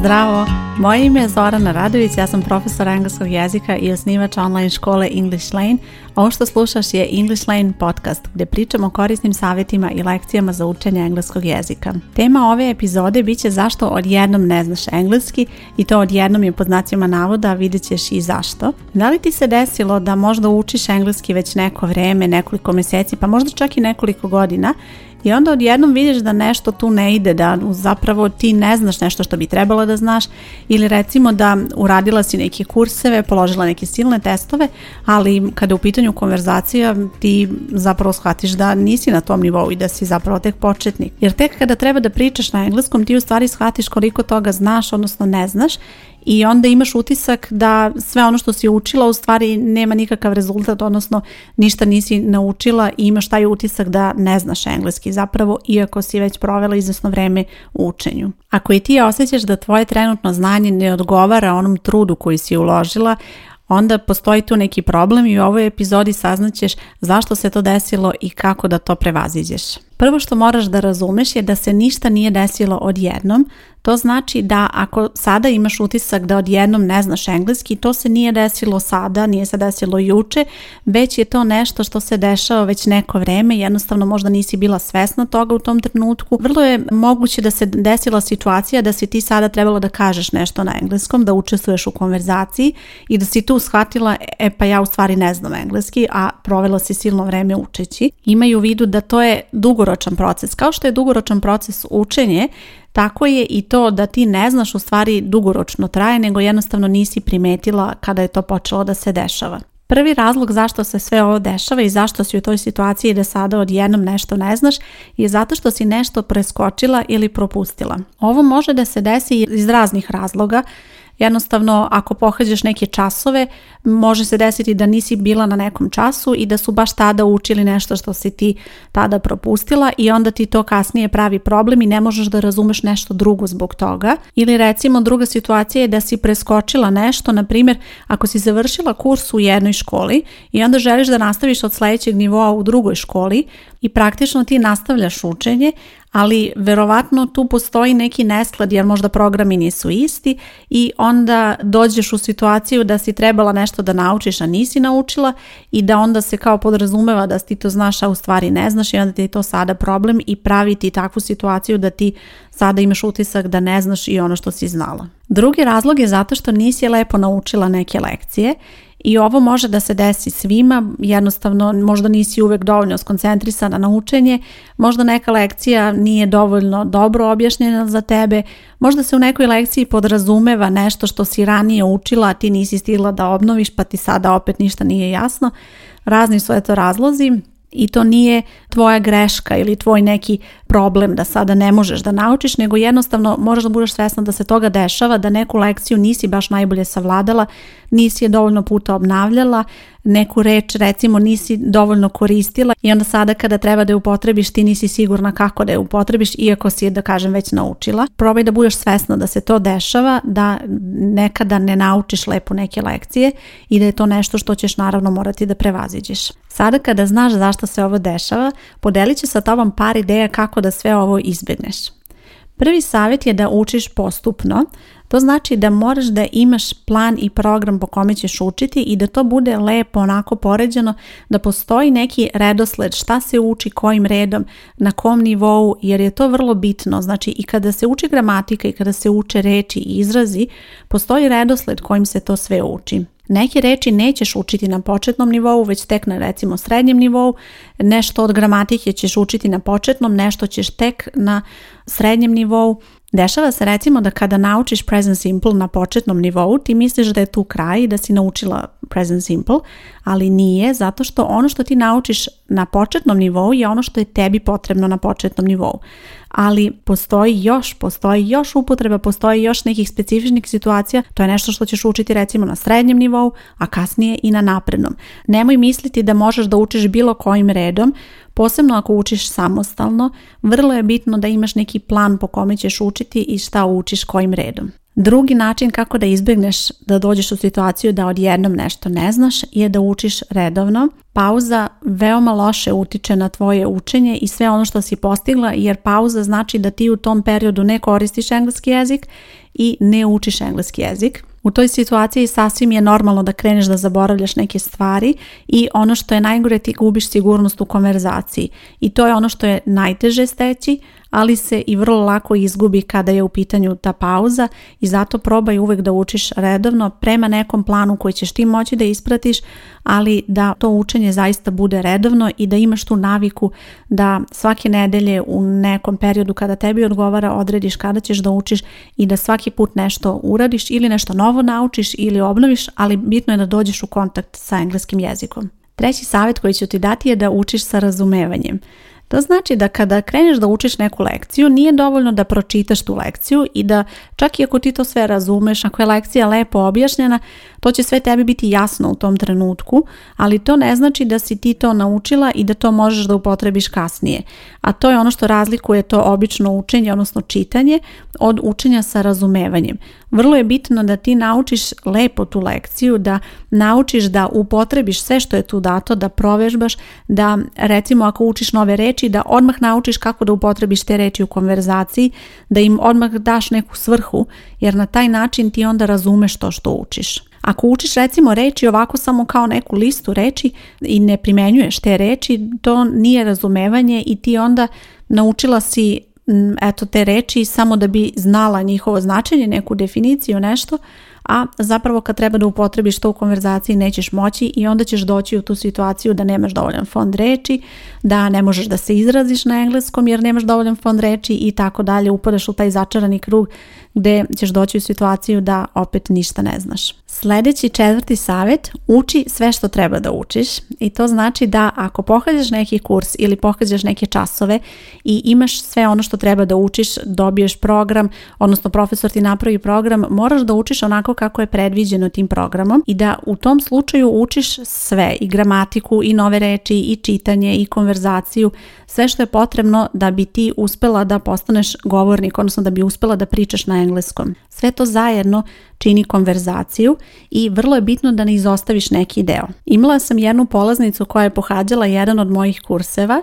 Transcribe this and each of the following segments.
zdravo! Moje ime je Zorana Radović, ja sam profesor engleskog jezika i osnivač online škole English Lane. Ovo što slušaš je English Lane podcast gdje pričamo o korisnim savjetima i lekcijama za učenje engleskog jezika. Tema ove epizode bit će zašto odjednom ne znaš engleski i to odjednom je pod znacima navoda, vidjet ćeš i zašto. Da li ti se desilo da možda učiš engleski već neko vrijeme, nekoliko mjeseci, pa možda čak i nekoliko godina i onda odjednom vidiš da nešto tu ne ide, da zapravo ti ne znaš nešto što bi trebalo da znaš ili recimo da uradila si neke kurseve, položila neke silne testove, ali kada je u pitanju konverzacija ti zapravo shvatiš da nisi na tom nivou i da si zapravo tek početnik. Jer tek kada treba da pričaš na engleskom ti u stvari shvatiš koliko toga znaš, odnosno ne znaš i onda imaš utisak da sve ono što si učila u stvari nema nikakav rezultat, odnosno ništa nisi naučila i imaš taj utisak da ne znaš engleski zapravo iako si već provela izvesno vrijeme u učenju. Ako i ti osjećaš da tvoje trenutno znanje ne odgovara onom trudu koji si uložila, onda postoji tu neki problem i u ovoj epizodi saznaćeš zašto se to desilo i kako da to prevaziđeš. Prvo što moraš da razumeš je da se ništa nije desilo odjednom. To znači da ako sada imaš utisak da odjednom ne znaš engleski, to se nije desilo sada, nije se desilo juče, već je to nešto što se dešava već neko vreme, jednostavno možda nisi bila svesna toga u tom trenutku. Vrlo je moguće da se desila situacija da si ti sada trebalo da kažeš nešto na engleskom, da učestvuješ u konverzaciji i da si tu shvatila, e pa ja u stvari ne znam engleski, a provela si silno vreme učeći. Imaju u vidu da to je dugo dugoročan proces. Kao što je dugoročan proces učenje, tako je i to da ti ne znaš u stvari dugoročno traje, nego jednostavno nisi primetila kada je to počelo da se dešava. Prvi razlog zašto se sve ovo dešava i zašto si u toj situaciji da sada odjednom nešto ne znaš je zato što si nešto preskočila ili propustila. Ovo može da se desi iz raznih razloga, Jednostavno, ako pohađaš neke časove, može se desiti da nisi bila na nekom času i da su baš tada učili nešto što si ti tada propustila i onda ti to kasnije pravi problem i ne možeš da razumeš nešto drugo zbog toga. Ili recimo druga situacija je da si preskočila nešto, na primjer, ako si završila kurs u jednoj školi i onda želiš da nastaviš od sledećeg nivoa u drugoj školi, i praktično ti nastavljaš učenje, ali verovatno tu postoji neki nesklad jer možda programi nisu isti i onda dođeš u situaciju da si trebala nešto da naučiš, a nisi naučila i da onda se kao podrazumeva da ti to znaš, a u stvari ne znaš i onda ti je to sada problem i pravi ti takvu situaciju da ti sada imaš utisak da ne znaš i ono što si znala. Drugi razlog je zato što nisi lepo naučila neke lekcije i ovo može da se desi svima, jednostavno možda nisi uvek dovoljno skoncentrisana na učenje, možda neka lekcija nije dovoljno dobro objašnjena za tebe, možda se u nekoj lekciji podrazumeva nešto što si ranije učila, a ti nisi stigla da obnoviš pa ti sada opet ništa nije jasno. Razni su eto razlozi, i to nije tvoja greška ili tvoj neki problem da sada ne možeš da naučiš, nego jednostavno moraš da budeš svesna da se toga dešava, da neku lekciju nisi baš najbolje savladala, nisi je dovoljno puta obnavljala, neku reč recimo nisi dovoljno koristila i onda sada kada treba da je upotrebiš ti nisi sigurna kako da je upotrebiš iako si je da kažem već naučila. Probaj da budeš svesna da se to dešava, da nekada ne naučiš lepo neke lekcije i da je to nešto što ćeš naravno morati da prevaziđeš. Sada kada znaš zašto se ovo dešava, podelit ću sa tobom par ideja kako da sve ovo izbjegneš. Prvi savjet je da učiš postupno, to znači da moraš da imaš plan i program po kome ćeš učiti i da to bude lepo onako poređeno, da postoji neki redosled šta se uči, kojim redom, na kom nivou, jer je to vrlo bitno. Znači i kada se uči gramatika i kada se uče reči i izrazi, postoji redosled kojim se to sve uči. Neke reči nećeš učiti na početnom nivou, već tek na recimo srednjem nivou, nešto od gramatike ćeš učiti na početnom, nešto ćeš tek na srednjem nivou. Dešava se recimo da kada naučiš present simple na početnom nivou, ti misliš da je tu kraj i da si naučila present simple, ali nije zato što ono što ti naučiš na početnom nivou je ono što je tebi potrebno na početnom nivou ali postoji još, postoji još upotreba, postoji još nekih specifičnih situacija, to je nešto što ćeš učiti recimo na srednjem nivou, a kasnije i na naprednom. Nemoj misliti da možeš da učiš bilo kojim redom, posebno ako učiš samostalno, vrlo je bitno da imaš neki plan po kome ćeš učiti i šta učiš kojim redom. Drugi način kako da izbjegneš da dođeš u situaciju da odjednom nešto ne znaš je da učiš redovno. Pauza veoma loše utiče na tvoje učenje i sve ono što si postigla jer pauza znači da ti u tom periodu ne koristiš engleski jezik i ne učiš engleski jezik. U toj situaciji sasvim je normalno da kreneš da zaboravljaš neke stvari i ono što je najgore ti gubiš sigurnost u konverzaciji i to je ono što je najteže steći, ali se i vrlo lako izgubi kada je u pitanju ta pauza i zato probaj uvek da učiš redovno prema nekom planu koji ćeš ti moći da ispratiš, ali da to učenje zaista bude redovno i da imaš tu naviku da svake nedelje u nekom periodu kada tebi odgovara odrediš kada ćeš da učiš i da svaki put nešto uradiš ili nešto novo naučiš ili obnoviš, ali bitno je da dođeš u kontakt sa engleskim jezikom. Treći savjet koji ću ti dati je da učiš sa razumevanjem. To znači da kada kreneš da učiš neku lekciju, nije dovoljno da pročitaš tu lekciju i da čak i ako ti to sve razumeš, ako je lekcija lepo objašnjena, to će sve tebi biti jasno u tom trenutku, ali to ne znači da si ti to naučila i da to možeš da upotrebiš kasnije. A to je ono što razlikuje to obično učenje, odnosno čitanje, od učenja sa razumevanjem. Vrlo je bitno da ti naučiš lepo tu lekciju, da naučiš da upotrebiš sve što je tu dato, da provežbaš, da recimo ako učiš nove reči, da odmah naučiš kako da upotrebiš te reči u konverzaciji, da im odmah daš neku svrhu, jer na taj način ti onda razumeš to što učiš. Ako učiš recimo reći ovako samo kao neku listu reći i ne primenjuješ te reči, to nije razumevanje i ti onda naučila si eto te reči samo da bi znala njihovo značenje, neku definiciju, nešto, a zapravo kad treba da upotrebiš to u konverzaciji nećeš moći i onda ćeš doći u tu situaciju da nemaš dovoljan fond reči, da ne možeš da se izraziš na engleskom jer nemaš dovoljan fond reči i tako dalje, upadaš u taj začarani krug gde ćeš doći u situaciju da opet ništa ne znaš. Sljedeći četvrti savjet, uči sve što treba da učiš i to znači da ako pohađaš neki kurs ili pohađaš neke časove i imaš sve ono što treba da učiš, dobiješ program, odnosno profesor ti napravi program, moraš da učiš onako kako je predviđeno tim programom i da u tom slučaju učiš sve i gramatiku i nove reči i čitanje i konverzaciju, sve što je potrebno da bi ti uspela da postaneš govornik, odnosno da bi uspela da pričaš na engleskom. Sve to zajedno čini konverzaciju i vrlo je bitno da ne izostaviš neki deo. Imala sam jednu polaznicu koja je pohađala jedan od mojih kurseva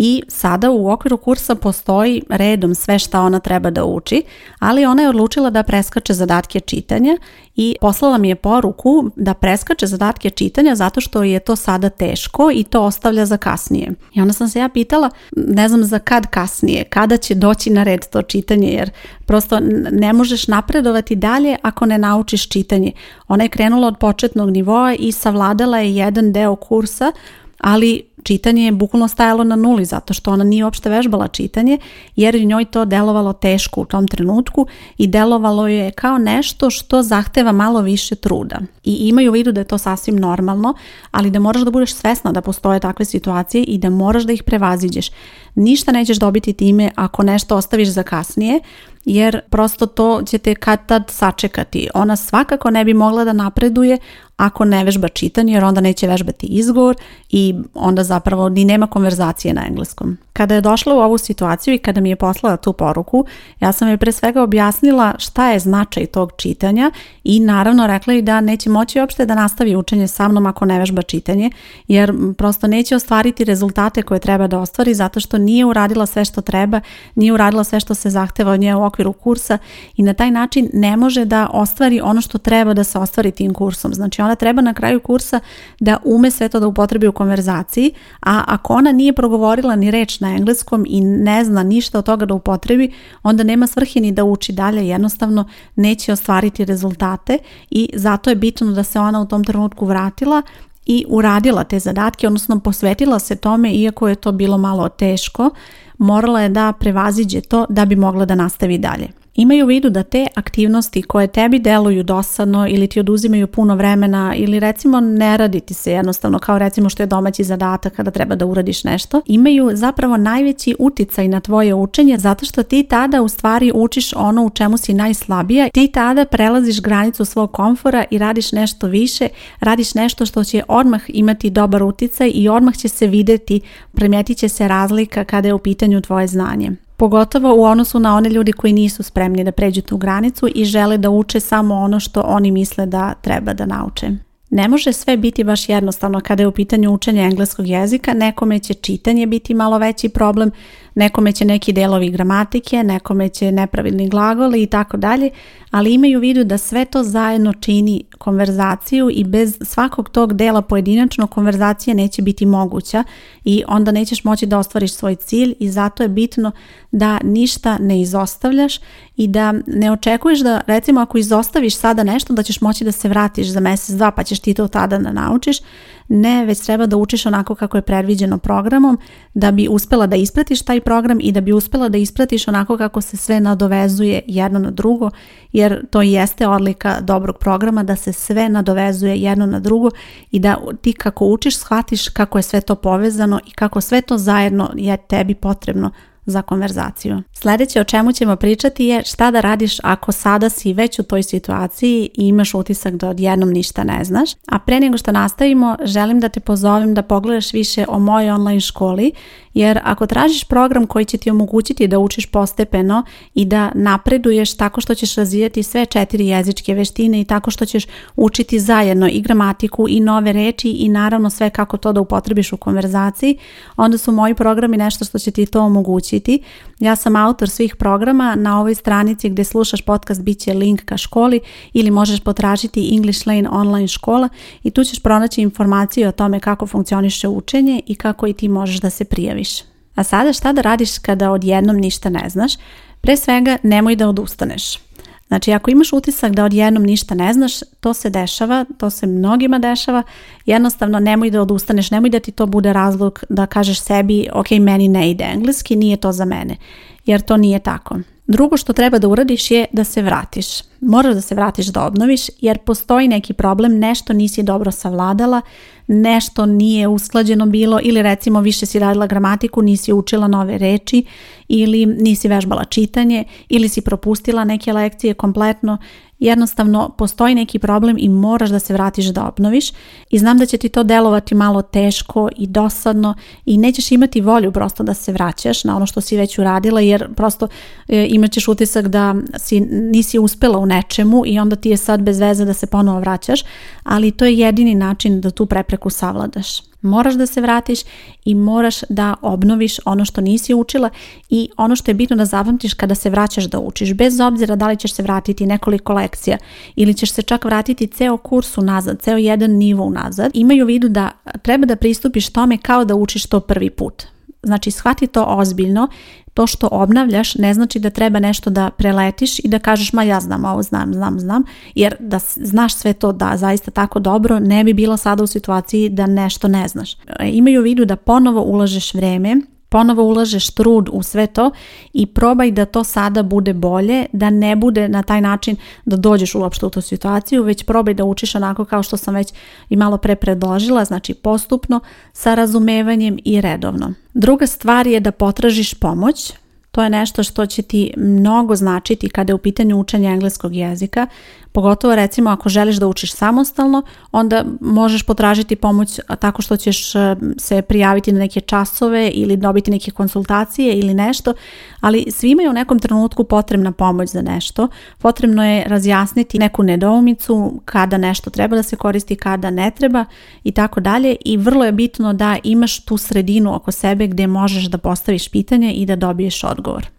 i sada u okviru kursa postoji redom sve šta ona treba da uči, ali ona je odlučila da preskače zadatke čitanja i poslala mi je poruku da preskače zadatke čitanja zato što je to sada teško i to ostavlja za kasnije. I onda sam se ja pitala, ne znam za kad kasnije, kada će doći na red to čitanje jer prosto ne možeš napredovati dalje ako ne naučiš čitanje. Ona je krenula od početnog nivoa i savladala je jedan deo kursa ali čitanje je bukvalno stajalo na nuli zato što ona nije uopšte vežbala čitanje jer je njoj to delovalo teško u tom trenutku i delovalo je kao nešto što zahteva malo više truda. I imaju u vidu da je to sasvim normalno, ali da moraš da budeš svesna da postoje takve situacije i da moraš da ih prevaziđeš. Ništa nećeš dobiti time ako nešto ostaviš za kasnije, jer prosto to ćete kad tad sačekati. Ona svakako ne bi mogla da napreduje ako ne vežba čitanje jer onda neće vežbati izgovor i onda zapravo ni nema konverzacije na engleskom. Kada je došla u ovu situaciju i kada mi je poslala tu poruku, ja sam joj pre svega objasnila šta je značaj tog čitanja i naravno rekla i da neće moći uopšte da nastavi učenje sa mnom ako ne vežba čitanje jer prosto neće ostvariti rezultate koje treba da ostvari zato što nije uradila sve što treba, nije uradila sve što se zahteva od nje u okviru kursa i na taj način ne može da ostvari ono što treba da se ostvari tim kursom. Znači ona treba na kraju kursa da ume sve to da upotrebi u konverzaciji, a ako ona nije progovorila ni reč na engleskom i ne zna ništa od toga da upotrebi, onda nema svrhe ni da uči dalje, jednostavno neće ostvariti rezultate i zato je bitno da se ona u tom trenutku vratila i uradila te zadatke, odnosno posvetila se tome iako je to bilo malo teško, morala je da prevaziđe to da bi mogla da nastavi dalje. Imaju u vidu da te aktivnosti koje tebi deluju dosadno ili ti oduzimaju puno vremena ili recimo ne raditi se jednostavno kao recimo što je domaći zadatak kada treba da uradiš nešto, imaju zapravo najveći uticaj na tvoje učenje zato što ti tada u stvari učiš ono u čemu si najslabija, ti tada prelaziš granicu svog komfora i radiš nešto više, radiš nešto što će odmah imati dobar uticaj i odmah će se videti, primijetit će se razlika kada je u pitanju tvoje znanje. Pogotovo u odnosu na one ljudi koji nisu spremni da pređu tu granicu i žele da uče samo ono što oni misle da treba da nauče. Ne može sve biti baš jednostavno kada je u pitanju učenja engleskog jezika, nekome će čitanje biti malo veći problem, nekome će neki delovi gramatike, nekome će nepravilni glagoli i tako dalje, ali imaju u vidu da sve to zajedno čini konverzaciju i bez svakog tog dela pojedinačno konverzacija neće biti moguća i onda nećeš moći da ostvariš svoj cilj i zato je bitno da ništa ne izostavljaš i da ne očekuješ da recimo ako izostaviš sada nešto da ćeš moći da se vratiš za mjesec, dva pa ćeš ti to tada naučiš ne, već treba da učiš onako kako je predviđeno programom da bi uspela da ispratiš taj program i da bi uspela da ispratiš onako kako se sve nadovezuje jedno na drugo, jer to jeste odlika dobrog programa da se sve nadovezuje jedno na drugo i da ti kako učiš shvatiš kako je sve to povezano i kako sve to zajedno je tebi potrebno za konverzaciju. Sljedeće o čemu ćemo pričati je šta da radiš ako sada si već u toj situaciji i imaš utisak da odjednom ništa ne znaš. A pre nego što nastavimo, želim da te pozovem da pogledaš više o mojoj online školi jer ako tražiš program koji će ti omogućiti da učiš postepeno i da napreduješ tako što ćeš razvijati sve četiri jezičke veštine i tako što ćeš učiti zajedno i gramatiku i nove reči i naravno sve kako to da upotrebiš u konverzaciji, onda su moji programi nešto što će ti to omogućiti. Ja sam autor svih programa, na ovoj stranici gdje slušaš podcast bit će link ka školi ili možeš potražiti English Lane online škola i tu ćeš pronaći informacije o tome kako funkcioniše učenje i kako i ti možeš da se prijaviš. A sada šta da radiš kada odjednom ništa ne znaš? Pre svega nemoj da odustaneš. Znači ako imaš utisak da odjednom ništa ne znaš, to se dešava, to se mnogima dešava, jednostavno nemoj da odustaneš, nemoj da ti to bude razlog da kažeš sebi ok, meni ne ide engleski, nije to za mene, jer to nije tako. Drugo što treba da uradiš je da se vratiš. Moraš da se vratiš da obnoviš jer postoji neki problem, nešto nisi dobro savladala, nešto nije usklađeno bilo ili recimo više si radila gramatiku, nisi učila nove reči ili nisi vežbala čitanje ili si propustila neke lekcije kompletno jednostavno postoji neki problem i moraš da se vratiš da obnoviš i znam da će ti to delovati malo teško i dosadno i nećeš imati volju prosto da se vraćaš na ono što si već uradila jer prosto e, imat ćeš utisak da si, nisi uspela u nečemu i onda ti je sad bez veze da se ponovo vraćaš ali to je jedini način da tu prepreku savladaš. Moraš da se vratiš i moraš da obnoviš ono što nisi učila i ono što je bitno da zapamtiš kada se vraćaš da učiš. Bez obzira da li ćeš se vratiti nekoliko lekcija ili ćeš se čak vratiti ceo kurs unazad, ceo jedan nivo unazad. Imaju u vidu da treba da pristupiš tome kao da učiš to prvi put. Znači shvati to ozbiljno, to što obnavljaš ne znači da treba nešto da preletiš i da kažeš ma ja znam ovo, znam, znam, znam, jer da znaš sve to da zaista tako dobro ne bi bilo sada u situaciji da nešto ne znaš. E, imaju u vidu da ponovo ulažeš vreme Ponovo ulažeš trud u sve to i probaj da to sada bude bolje, da ne bude na taj način da dođeš uopšte u tu situaciju, već probaj da učiš onako kao što sam već i malo pre predložila, znači postupno, sa razumevanjem i redovno. Druga stvar je da potražiš pomoć, to je nešto što će ti mnogo značiti kada je u pitanju učenja engleskog jezika. Pogotovo recimo ako želiš da učiš samostalno, onda možeš potražiti pomoć tako što ćeš se prijaviti na neke časove ili dobiti neke konsultacije ili nešto, ali svima je u nekom trenutku potrebna pomoć za nešto. Potrebno je razjasniti neku nedoumicu, kada nešto treba da se koristi, kada ne treba i tako dalje i vrlo je bitno da imaš tu sredinu oko sebe gdje možeš da postaviš pitanje i da dobiješ odgovor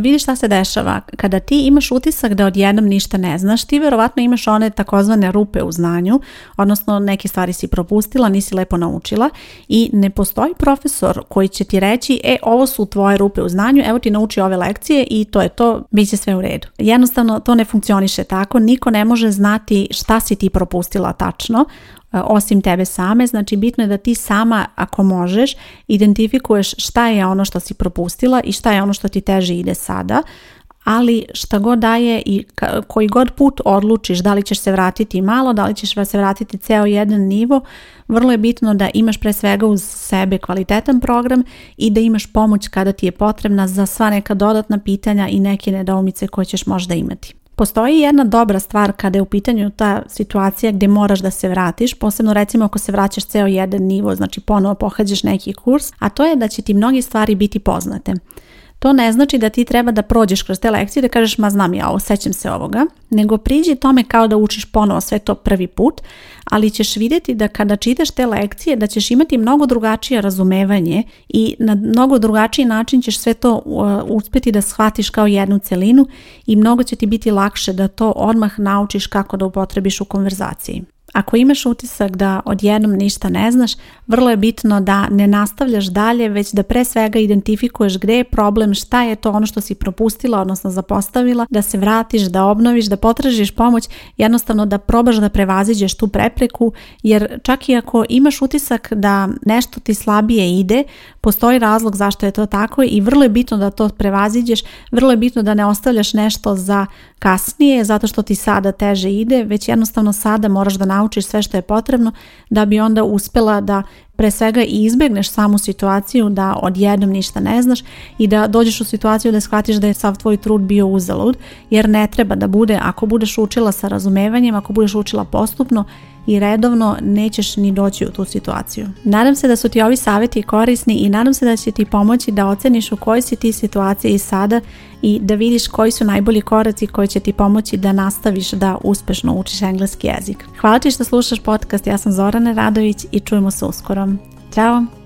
vidi šta se dešava. Kada ti imaš utisak da odjednom ništa ne znaš, ti verovatno imaš one takozvane rupe u znanju, odnosno neke stvari si propustila, nisi lepo naučila i ne postoji profesor koji će ti reći, e, ovo su tvoje rupe u znanju, evo ti nauči ove lekcije i to je to, bit će sve u redu. Jednostavno, to ne funkcioniše tako, niko ne može znati šta si ti propustila tačno, E, osim tebe same, znači bitno je da ti sama ako možeš identifikuješ šta je ono što si propustila i šta je ono što ti teže ide sada, ali šta god daje i koji god put odlučiš da li ćeš se vratiti malo, da li ćeš se vratiti ceo jedan nivo, vrlo je bitno da imaš pre svega uz sebe kvalitetan program i da imaš pomoć kada ti je potrebna za sva neka dodatna pitanja i neke nedoumice koje ćeš možda imati. Postoji jedna dobra stvar kada je u pitanju ta situacija gdje moraš da se vratiš, posebno recimo ako se vraćaš ceo jedan nivo, znači ponovo pohađaš neki kurs, a to je da će ti mnogi stvari biti poznate. To ne znači da ti treba da prođeš kroz te lekcije da kažeš ma znam ja ovo, se ovoga, nego priđi tome kao da učiš ponovo sve to prvi put, ali ćeš vidjeti da kada čitaš te lekcije da ćeš imati mnogo drugačije razumevanje i na mnogo drugačiji način ćeš sve to uh, uspjeti da shvatiš kao jednu celinu i mnogo će ti biti lakše da to odmah naučiš kako da upotrebiš u konverzaciji. Ako imaš utisak da odjednom ništa ne znaš, vrlo je bitno da ne nastavljaš dalje, već da pre svega identifikuješ gdje je problem, šta je to ono što si propustila, odnosno zapostavila, da se vratiš, da obnoviš, da potražiš pomoć, jednostavno da probaš da prevaziđeš tu prepreku, jer čak i ako imaš utisak da nešto ti slabije ide, postoji razlog zašto je to tako i vrlo je bitno da to prevaziđeš, vrlo je bitno da ne ostavljaš nešto za kasnije, zato što ti sada teže ide, već jednostavno sada moraš da naučiš sve što je potrebno da bi onda uspjela da pre svega i izbjegneš samu situaciju da odjednom ništa ne znaš i da dođeš u situaciju da shvatiš da je sav tvoj trud bio uzalud jer ne treba da bude ako budeš učila sa razumevanjem, ako budeš učila postupno i redovno nećeš ni doći u tu situaciju. Nadam se da su ti ovi savjeti korisni i nadam se da će ti pomoći da oceniš u kojoj si ti situaciji sada i da vidiš koji su najbolji koraci koji će ti pomoći da nastaviš da uspešno učiš engleski jezik. Hvala ti što slušaš podcast, ja sam Zorana Radović i čujemo se uskoro. Ćao!